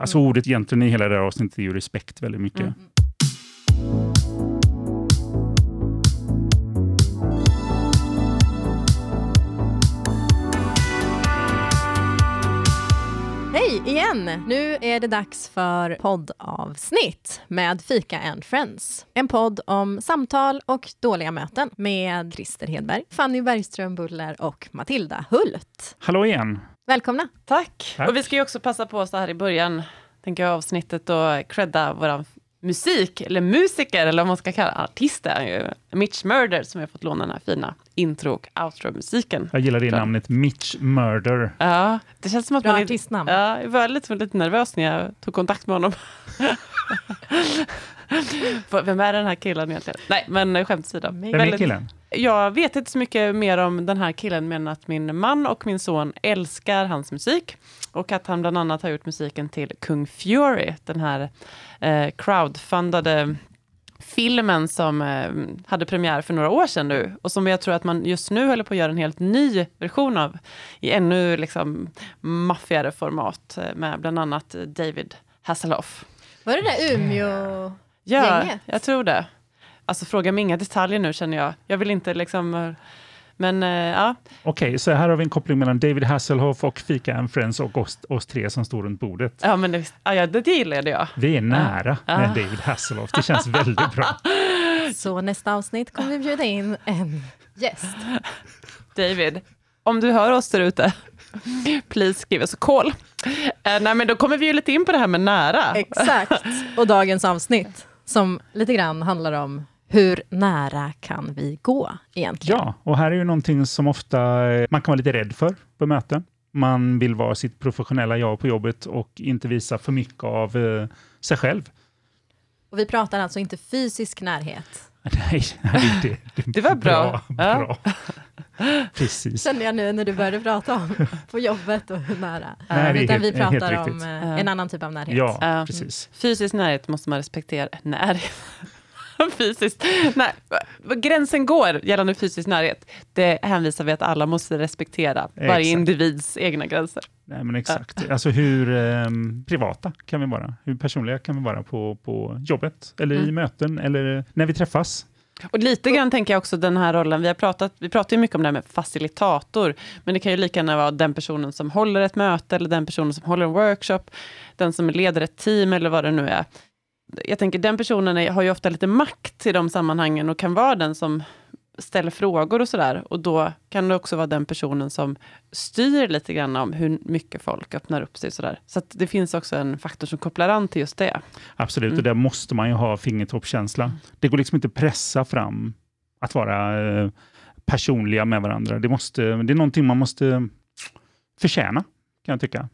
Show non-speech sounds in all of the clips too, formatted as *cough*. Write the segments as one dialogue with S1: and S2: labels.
S1: Alltså ordet egentligen i hela det här avsnittet är ju respekt väldigt mycket.
S2: Mm. Hej igen! Nu är det dags för poddavsnitt med Fika and Friends. En podd om samtal och dåliga möten med Christer Hedberg, Fanny Bergström Buller och Matilda Hult.
S1: Hallå igen!
S2: Välkomna!
S3: Tack.
S1: Tack.
S3: Och vi ska ju också passa på så här i början, tänker jag, avsnittet och credda våran musik, eller musiker, eller vad man ska kalla artist är han ju. Mitch Murder, som har fått låna den här fina intro och outro-musiken.
S1: Jag gillar det
S3: Bra.
S1: namnet Mitch Murder.
S3: Ja, det känns som att
S2: Bra
S3: man... är-
S2: artistnamn.
S3: Ja, jag var lite, lite nervös när jag tog kontakt med honom. *laughs* Vem är den här killen egentligen? Nej, men skämt åsido.
S2: Vem
S1: är
S3: Väldigt-
S1: killen?
S3: Jag vet inte så mycket mer om den här killen, men att min man och min son älskar hans musik. Och att han bland annat har gjort musiken till Kung Fury, den här eh, crowdfundade filmen som eh, hade premiär för några år sedan nu. Och som jag tror att man just nu håller på att göra en helt ny version av. I ännu liksom maffigare format eh, med bland annat David Hasselhoff.
S2: Var det där Umeå...
S3: Ja, jag tror det. Alltså fråga mig inga detaljer nu känner jag. Jag vill inte liksom... eh, Men eh, ja,
S1: Okej, så här har vi en koppling mellan David Hasselhoff och Fika and Friends och oss, oss tre som står runt bordet.
S3: ja men det, ja, det gillade jag.
S1: Vi är nära
S3: Ja.
S1: med David Hasselhoff. Det känns väldigt bra. *laughs*
S2: Så nästa avsnitt kommer vi bjuda in en gäst.
S3: David, om du hör oss där ute, please skriv oss a call. Eh, nej men då kommer vi ju lite in på det här med nära.
S2: Exakt. Och dagens avsnitt som lite grann handlar om hur nära kan vi gå egentligen?
S1: Ja, och här är ju någonting som ofta eh, man kan vara lite rädd för på möten. Man vill vara sitt professionella jag på jobbet och inte visa för mycket av eh, sig själv.
S2: Och vi pratar alltså inte fysisk närhet. *laughs*
S1: Nej, nej, det, det,
S3: Det var bra. Ja.
S1: bra. *laughs* Precis.
S2: Kände jag nu när du började prata om *laughs* på jobbet och hur nära.
S1: Nej, är
S2: Utan
S1: helt-
S2: vi pratar om
S3: Ja.
S2: en annan typ av närhet.
S1: Ja,
S3: Ja.
S1: precis.
S3: Fysisk närhet måste man respektera. Närhet. Fysiskt. Nej, gränsen går gällande fysisk närhet, det hänvisar vi att alla måste respektera. Varje
S1: Exakt.
S3: individs egna gränser.
S1: Nej, men exakt. Alltså hur eh, privata kan vi vara? Hur personliga kan vi vara på, på jobbet? Eller i
S3: Mm.
S1: möten? Eller när vi träffas?
S3: Och lite grann tänker jag också den här rollen, vi har pratat, vi pratar ju mycket om det här med facilitator, men det kan ju lika gärna vara den personen som håller ett möte, eller den personen som håller en workshop, den som leder ett team, eller vad det nu är. Jag tänker, den personen har ju ofta lite makt i de sammanhangen och kan vara den som ställer frågor och sådär. Och då kan det också vara den personen som styr lite grann om hur mycket folk öppnar upp sig och sådär. Så att det finns också en faktor som kopplar an till just det.
S1: Absolut,
S3: Mm.
S1: och där måste man ju ha fingertoppskänsla. Det går liksom inte att pressa fram att vara eh, personliga med varandra. Det, måste, det är någonting man måste förtjäna, kan jag tycka.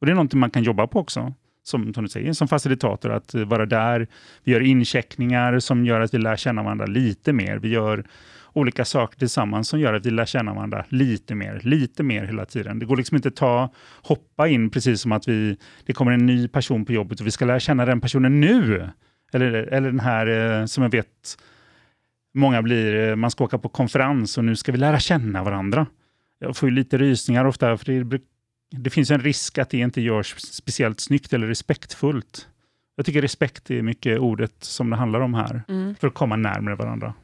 S1: Och det är någonting man kan jobba på också, som, som du säger, som facilitator, att vara där. Vi gör incheckningar som gör att vi lär känna varandra lite mer. Vi gör olika saker tillsammans som gör att vi lär känna varandra lite mer, lite mer hela tiden. Det går liksom inte att ta, hoppa in precis som att vi, det kommer en ny person på jobbet och vi ska lära känna den personen nu. Eller, eller den här eh, som jag vet många blir, eh, man ska åka på konferens och nu ska vi lära känna varandra. Jag får ju lite rysningar ofta, för det, det finns en risk att det inte görs speciellt snyggt eller respektfullt. Jag tycker respekt är mycket ordet som det handlar om här, för att komma närmare varandra.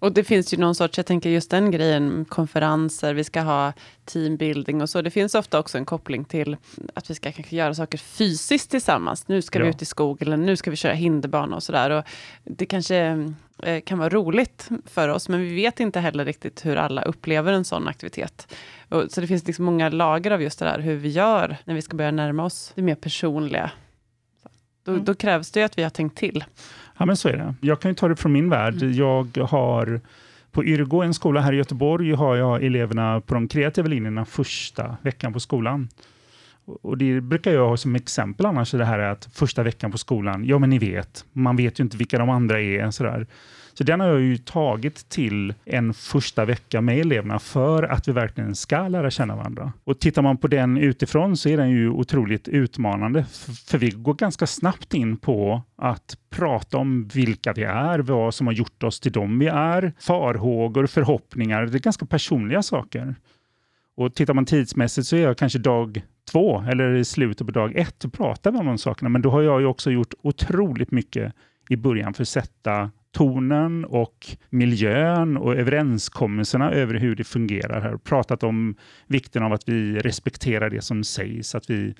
S3: Och det finns ju någon sorts, jag tänker just den grejen, konferenser, vi ska ha teambuilding och så. Det finns ofta också en koppling till att vi ska kanske göra saker fysiskt tillsammans. Nu ska vi
S1: Ja.
S3: ut i skog eller nu ska vi köra hinderbana och sådär. Och Det kanske eh, kan vara roligt för oss, men vi vet inte heller riktigt hur alla upplever en sån aktivitet. Och, så det finns liksom många lager av just det där, hur vi gör när vi ska börja närma oss det mer personliga. Då,
S2: Mm.
S3: då krävs det ju att vi har tänkt till.
S1: Ja, men så är det. Jag kan ju ta det från min värld.
S3: Mm.
S1: Jag har på Yrgo, en skola här i Göteborg, har jag eleverna på de kreativa linjerna första veckan på skolan. Och det brukar jag ha som exempel annars, det här är att första veckan på skolan, ja men ni vet, man vet ju inte vilka de andra är. Sådär. Så den har jag ju tagit till en första vecka med eleverna för att vi verkligen ska lära känna varandra. Och tittar man på den utifrån så är den ju otroligt utmanande, för vi går ganska snabbt in på att prata om vilka vi är, vad som har gjort oss till dem vi är, farhågor, förhoppningar, det är ganska personliga saker. Och tittar man tidsmässigt så är jag kanske dag två eller i slutet på dag ett och pratar om de sakerna. Men då har jag ju också gjort otroligt mycket i början för att sätta tonen och miljön och överenskommelserna över hur det fungerar här. Pratat om vikten av att vi respekterar det som sägs, att vi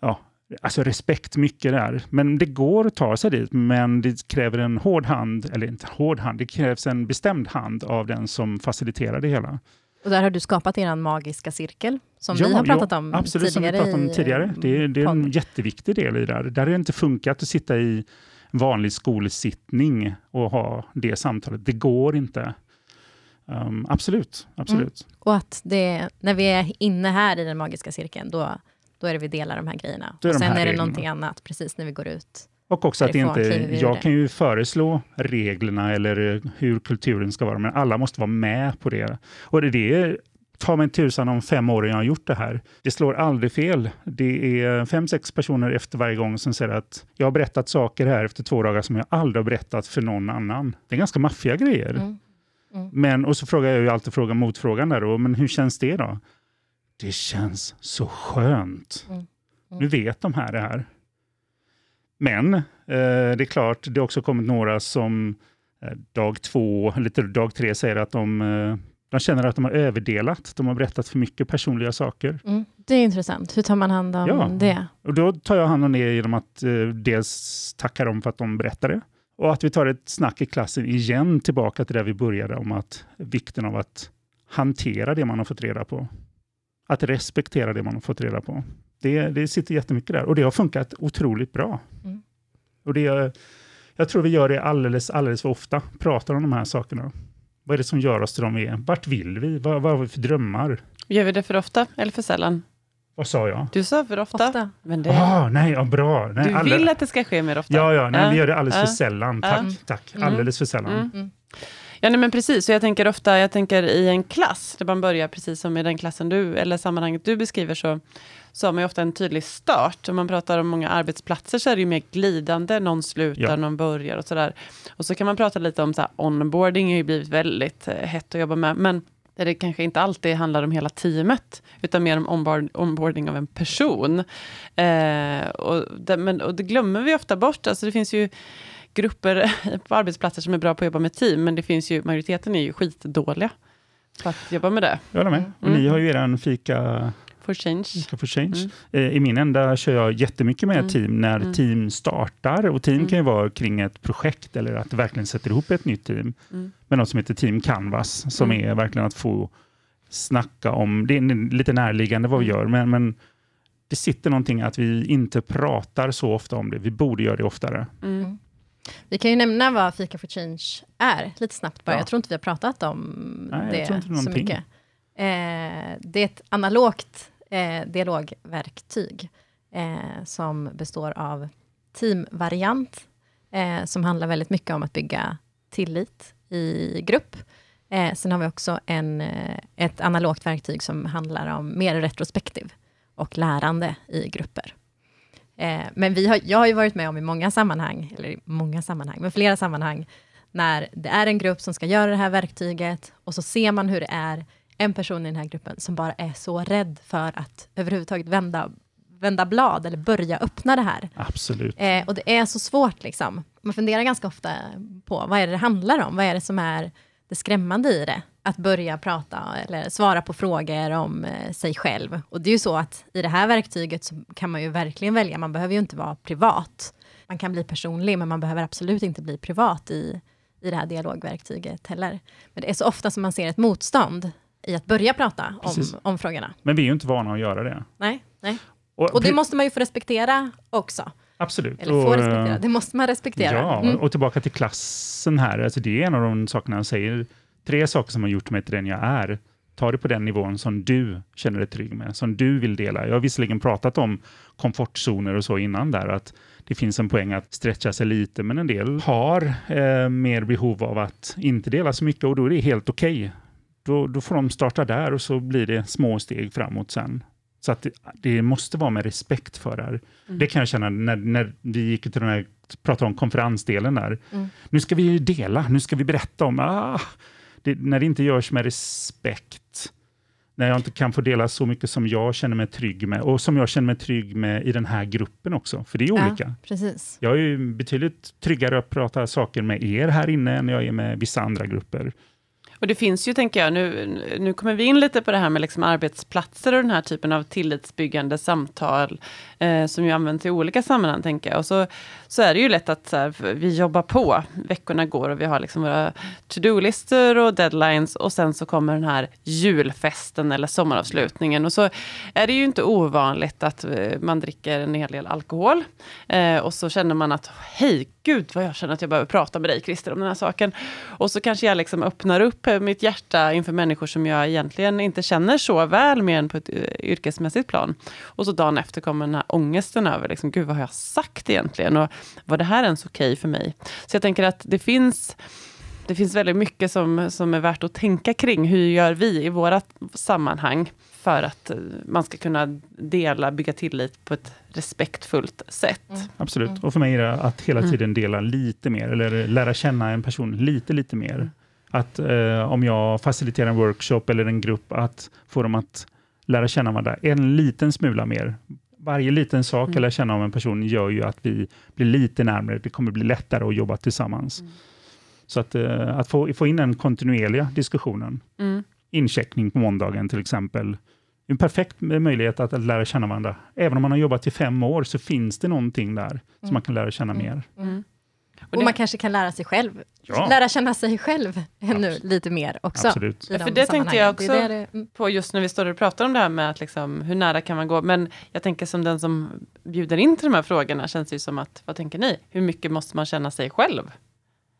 S1: ja, Alltså respekt mycket där. Men det går att ta sig dit, men det kräver en hård hand, eller inte hård hand, det krävs en bestämd hand av den som faciliterar det hela.
S2: Och där har du skapat er magiska cirkel, som ja, vi har pratat om
S1: absolut,
S2: tidigare.
S1: Absolut, som vi pratat om tidigare. Det, det är en jätteviktig del i det där. Där har det inte funkat att sitta i vanlig skolsittning och ha det samtalet. Det går inte. Um, absolut, absolut. Mm.
S2: Och att det, när vi är inne här i den magiska cirkeln, då, då är det vi delar de här grejerna. och sen är det reglerna. någonting annat, precis när vi går ut.
S1: Och också att inte, jag kan ju föreslå reglerna eller hur kulturen ska vara, men alla måste vara med på det. Och det är ta mig tusan om fem år jag har gjort det här. Det slår aldrig fel. Det är fem, sex personer efter varje gång som säger att jag har berättat saker här efter två dagar som jag aldrig har berättat för någon annan. Det är ganska maffiga grejer. Mm. Mm. Men, och så frågar jag ju alltid frågan motfrågan där då, men hur känns det då? Det känns så skönt. Mm. Nu vet de här det här. Men eh, det är klart, det har också kommit några som eh, dag två, eller dag tre säger att de eh, de känner att de har överdelat, de har berättat för mycket personliga saker.
S2: Mm. Det är intressant. Hur tar man hand om ja. det?
S1: Och då tar jag hand om det genom att eh, dels tacka dem för att de berättade. Och att vi tar ett snack i klassen igen tillbaka till där vi började om att vikten av att hantera det man har fått reda på. Att respektera det man har fått reda på. Det, det sitter jättemycket där och det har funkat otroligt bra. Mm. Och det, jag tror vi gör det alldeles, alldeles för ofta, pratar om de här sakerna. Vad är det som gör oss till de vi är? Vart vill vi? Vad, vad har vi för drömmar?
S3: Gör vi det för ofta eller för sällan?
S1: Vad sa jag?
S3: Du sa för ofta. ofta.
S1: Men det... ah, nej, ja, bra. Nej,
S3: du alla... vill att det ska ske mer ofta?
S1: Ja, ja nej, vi gör det alldeles för sällan. Tack, tack. Mm. Alldeles för sällan. Mm.
S3: Ja, nej, men precis. Så jag tänker ofta, jag tänker i en klass, där man börjar precis som i den klassen du, eller sammanhanget du beskriver, så, så har man ju ofta en tydlig start. Om man pratar om många arbetsplatser så är det ju mer glidande, någon slutar, ja. någon börjar och sådär. Och så kan man prata lite om så här, onboarding, har ju blivit väldigt eh, hett att jobba med, men där det kanske inte alltid handlar om hela teamet, utan mer om onboard, onboarding av en person. Eh, och, det, men, och det glömmer vi ofta bort. Alltså det finns ju grupper *laughs* på arbetsplatser som är bra på att jobba med team, men det finns ju, majoriteten är ju skitdåliga på att jobba med det.
S1: Jag håller med. Och mm. ni har ju er fika
S3: For change.
S1: For change. Mm. Eh, I min ända kör jag jättemycket med mm. team när mm. team startar. Och Team mm. kan ju vara kring ett projekt eller att verkligen sätter ihop ett nytt team. Mm. Men något som heter Team Canvas, som mm. är verkligen att få snacka om, det är lite närliggande vad vi gör, men, men det sitter någonting att vi inte pratar så ofta om det. Vi borde göra det oftare.
S2: Vi kan ju nämna vad Fika for Change är, lite snabbt bara. Ja. Jag tror inte vi har pratat om Nej, det så mycket. Eh, det är ett analogt eh, dialogverktyg eh, som består av teamvariant, eh, som handlar väldigt mycket om att bygga tillit i grupp. Eh, sen har vi också en, eh, ett analogt verktyg som handlar om mer retrospektiv och lärande i grupper. Eh, men vi har, jag har ju varit med om i många sammanhang, eller i många sammanhang, men flera sammanhang, när det är en grupp som ska göra det här verktyget och så ser man hur det är en person i den här gruppen som bara är så rädd för att överhuvudtaget vända, vända blad eller börja öppna det här.
S1: Absolut.
S2: Eh, och det är så svårt. Liksom. Man funderar ganska ofta på vad är det det handlar om? Vad är det som är det skrämmande i det? Att börja prata eller svara på frågor om eh, sig själv. Och det är ju så att i det här verktyget så kan man ju verkligen välja. Man behöver ju inte vara privat. Man kan bli personlig, men man behöver absolut inte bli privat i, i det här dialogverktyget heller. Men det är så ofta som man ser ett motstånd i att börja prata om, om frågorna.
S1: Men vi är ju inte vana att göra det.
S2: Nej, nej. Och, och det måste man ju få respektera också.
S1: Absolut.
S2: Eller få respektera, det måste man respektera.
S1: Ja, mm. och tillbaka till klassen här, alltså det är en av de sakerna jag säger, tre saker som har gjort mig till den jag är. Ta det på den nivån som du känner dig trygg med, som du vill dela. Jag har visserligen pratat om komfortzoner och så innan där, att det finns en poäng att stretcha sig lite, men en del har eh, mer behov av att inte dela så mycket och då är det helt okej. Okay då, då får de starta där och så blir det små steg framåt sen. Så att det, det måste vara med respekt för det här. Mm. Det kan jag känna när, när vi gick till den här, pratade om konferensdelen där. Mm. Nu ska vi dela, nu ska vi berätta om, ah, det, när det inte görs med respekt, när jag inte kan få dela så mycket som jag känner mig trygg med och som jag känner mig trygg med i den här gruppen också, för det är olika.
S2: Ja, precis.
S1: Jag är ju betydligt tryggare att prata saker med er här inne än jag är med vissa andra grupper.
S3: Och det finns ju, tänker jag, nu, nu kommer vi in lite på det här med liksom arbetsplatser och den här typen av tillitsbyggande samtal, eh, som ju används i olika sammanhang, tänker jag. Och så, så är det ju lätt att här, vi jobbar på, veckorna går och vi har liksom våra to-do-listor och deadlines och sen så kommer den här julfesten eller sommaravslutningen. Och så är det ju inte ovanligt att eh, man dricker en hel del alkohol eh, och så känner man att hej, gud vad jag känner att jag behöver prata med dig Christer om den här saken. Och så kanske jag liksom öppnar upp eh, mitt hjärta inför människor som jag egentligen inte känner så väl mer än på ett eh, yrkesmässigt plan. Och så dagen efter kommer den här ångesten över, liksom, gud vad har jag sagt egentligen? Och var det här ens okej okay för mig? Så jag tänker att det finns det finns väldigt mycket som, som är värt att tänka kring. Hur gör vi i våra sammanhang för att eh, man ska kunna dela, bygga tillit på ett respektfullt sätt. Mm.
S1: Absolut, mm. och för mig är det att hela mm. tiden dela lite mer, eller lära känna en person lite, lite mer. Mm. Att eh, om jag faciliterar en workshop eller en grupp, att få dem att lära känna varandra en liten smula mer. Varje liten sak mm. jag lär känna om en person gör ju att vi blir lite närmare, det kommer bli lättare att jobba tillsammans. Mm. Så att, eh, att få, få in den kontinuerliga diskussionen. Mm. Incheckning på måndagen till exempel. En perfekt möjlighet att, att lära känna varandra. Även om man har jobbat i fem år så finns det någonting där som mm. man kan lära känna
S2: mm.
S1: mer.
S2: Mm. Och, och man kanske kan lära sig själv, ja. lära känna sig själv ännu Absolut. lite mer också.
S1: Absolut.
S3: För det tänkte jag också det det, på just när vi står och pratar om det här med att liksom, hur nära kan man gå. Men jag tänker som den som bjuder in till de här frågorna känns det ju som att, vad tänker ni? Hur mycket måste man känna sig själv?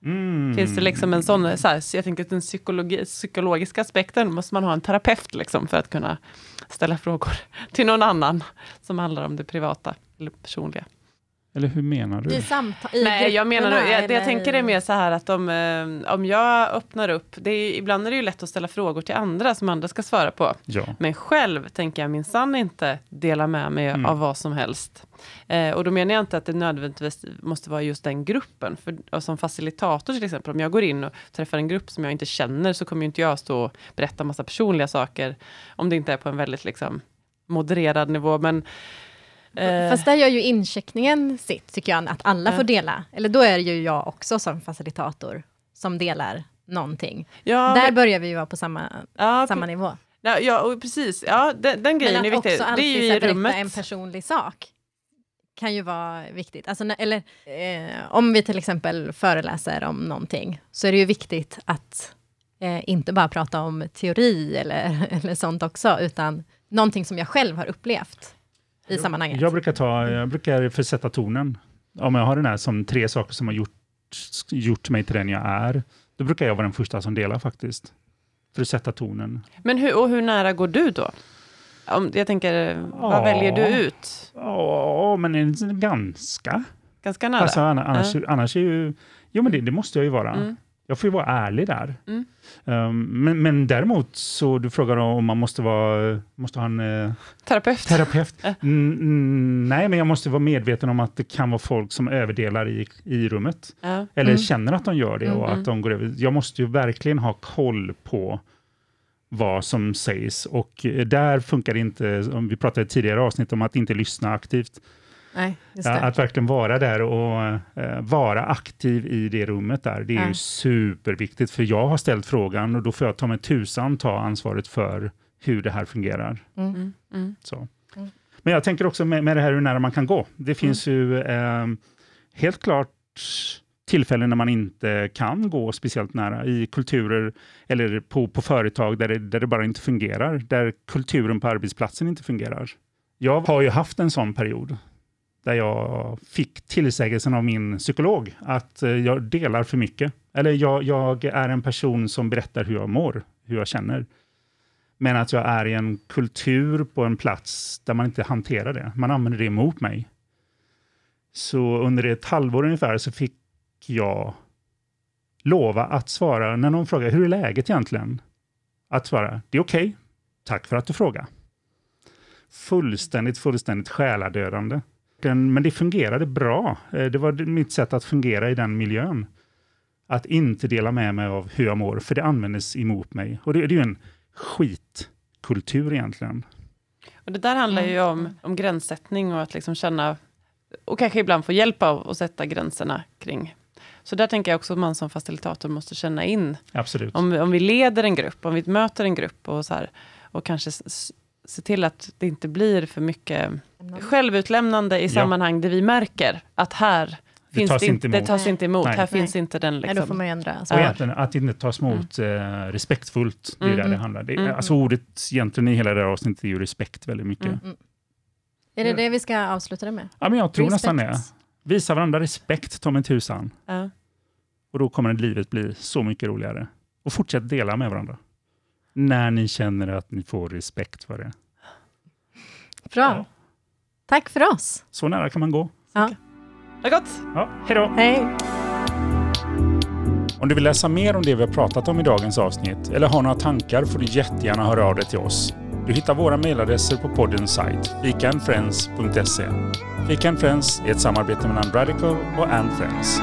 S3: Mm. Finns det liksom en sån, så, här, så jag tänker att den psykologi, psykologiska aspekten måste man ha en terapeut liksom för att kunna ställa frågor *laughs* till någon annan som handlar om det privata eller personliga.
S1: Eller hur menar du?
S2: I samtal, i
S3: Nej, jag menar, jag, det jag tänker är mer så här att om, eh, om jag öppnar upp, det är, ibland är det ju lätt att ställa frågor till andra som andra ska svara på.
S1: Ja.
S3: Men själv tänker jag minsann inte dela med mig mm. av vad som helst. Eh, och då menar jag inte att det nödvändigtvis måste vara just den gruppen. För, som facilitator till exempel, om jag går in och träffar en grupp som jag inte känner, så kommer inte jag stå och berätta massa personliga saker, om det inte är på en väldigt liksom, modererad nivå. Men.
S2: Fast där gör ju incheckningen sitt, tycker jag, att alla ja. får dela. Eller då är det ju jag också som facilitator som delar någonting. Ja, där men... börjar vi ju vara på samma, ja, samma nivå.
S3: Ja, ja precis. Ja, den, den grejen är viktig. Det är ju i rummet.
S2: en personlig sak kan ju vara viktigt. Alltså, eller eh, om vi till exempel föreläser om någonting, så är det ju viktigt att eh, inte bara prata om teori eller, *laughs* eller sånt också, utan någonting som jag själv har upplevt i sammanhanget.
S1: Jag brukar, ta, jag brukar försätta tonen. Om jag har den här som tre saker som har gjort, gjort mig till den jag är, då brukar jag vara den första som delar faktiskt. För att sätta tonen.
S3: Men hur, och hur nära går du då? Om, jag tänker, vad ja, väljer du ut?
S1: Ja, men ganska.
S3: Ganska nära?
S1: Alltså, annars, ja. annars är ju... Jo, men det, det måste jag ju vara. Mm. Jag får ju vara ärlig där. Mm. Um, men, men däremot, så du frågar om man måste, vara, måste ha en uh,
S3: terapeut.
S1: terapeut. Mm, nej, men jag måste vara medveten om att det kan vara folk som överdelar i, i rummet. Uh. Eller mm. känner att de gör det och att de går över. Jag måste ju verkligen ha koll på vad som sägs och där funkar det inte, om vi pratade tidigare avsnitt om att inte lyssna aktivt.
S2: Nej,
S1: att verkligen vara där och uh, vara aktiv i det rummet där, det är ja. ju superviktigt. För jag har ställt frågan och då får jag ta mig tusan ta ansvaret för hur det här fungerar. Mm. mm. Mm. Så. Mm. Men jag tänker också med, med det här hur nära man kan gå. Det finns mm. ju uh, helt klart tillfällen när man inte kan gå speciellt nära i kulturer eller på, på företag där det, där det bara inte fungerar, där kulturen på arbetsplatsen inte fungerar. Jag har ju haft en sån period där jag fick tillsägelsen av min psykolog att eh, jag delar för mycket. Eller jag, jag, är en person som berättar hur jag mår, hur jag känner. Men att jag är i en kultur på en plats där man inte hanterar det. Man använder det emot mig. Så under ett halvår ungefär så fick jag lova att svara, när någon frågar hur är läget egentligen? Att svara, det är okej, okay. tack för att du frågar. Fullständigt, fullständigt själadödande men det fungerade bra. Eh, det var mitt sätt att fungera i den miljön. Att inte dela med mig av hur jag mår, för det användes emot mig. Och det, det är ju en skit kultur egentligen.
S3: Och det där handlar ju om, om gränssättning och att liksom känna, och kanske ibland få hjälp av att sätta gränserna kring. Så där tänker jag också att man som facilitator måste känna in,
S1: Absolut.
S3: om, om vi leder en grupp, om vi möter en grupp och, så här, och kanske se till att det inte blir för mycket självutlämnande i
S1: Ja.
S3: sammanhang där vi märker att här finns
S1: tas
S3: det,
S1: inte
S3: det tas inte emot,
S1: Nej.
S3: här
S2: Nej.
S3: finns inte den
S2: Nej, då får
S3: liksom.
S2: man ju ändra.
S1: Och
S2: Så.
S1: egentligen att det inte tas emot eh, respektfullt, det är
S3: Mm.
S1: där det handlar. Det,
S3: Mm.
S1: Alltså ordet egentligen i hela det här avsnittet är ju respekt väldigt mycket.
S3: Mm.
S2: Är det det vi ska avsluta det med?
S1: Ja, men jag tror
S2: Respect.
S1: nästan det. Visa varandra respekt, ta mig tusan.
S3: Ja.
S1: Och då kommer livet bli så mycket roligare. Och fortsätt dela med varandra. När ni känner att ni får respekt för det.
S2: Bra.
S1: Ja.
S2: Tack för oss.
S1: Så nära kan man gå.
S3: Ha det gott!
S1: Ja, hej då!
S2: Hej.
S1: Om du vill läsa mer om det vi har pratat om i dagens avsnitt eller har några tankar får du jättegärna höra av dig till oss. Du hittar våra mejladresser på poddens sajt, fikaandfriends.se. Fika and Friends är ett samarbete mellan Radical och And Friends.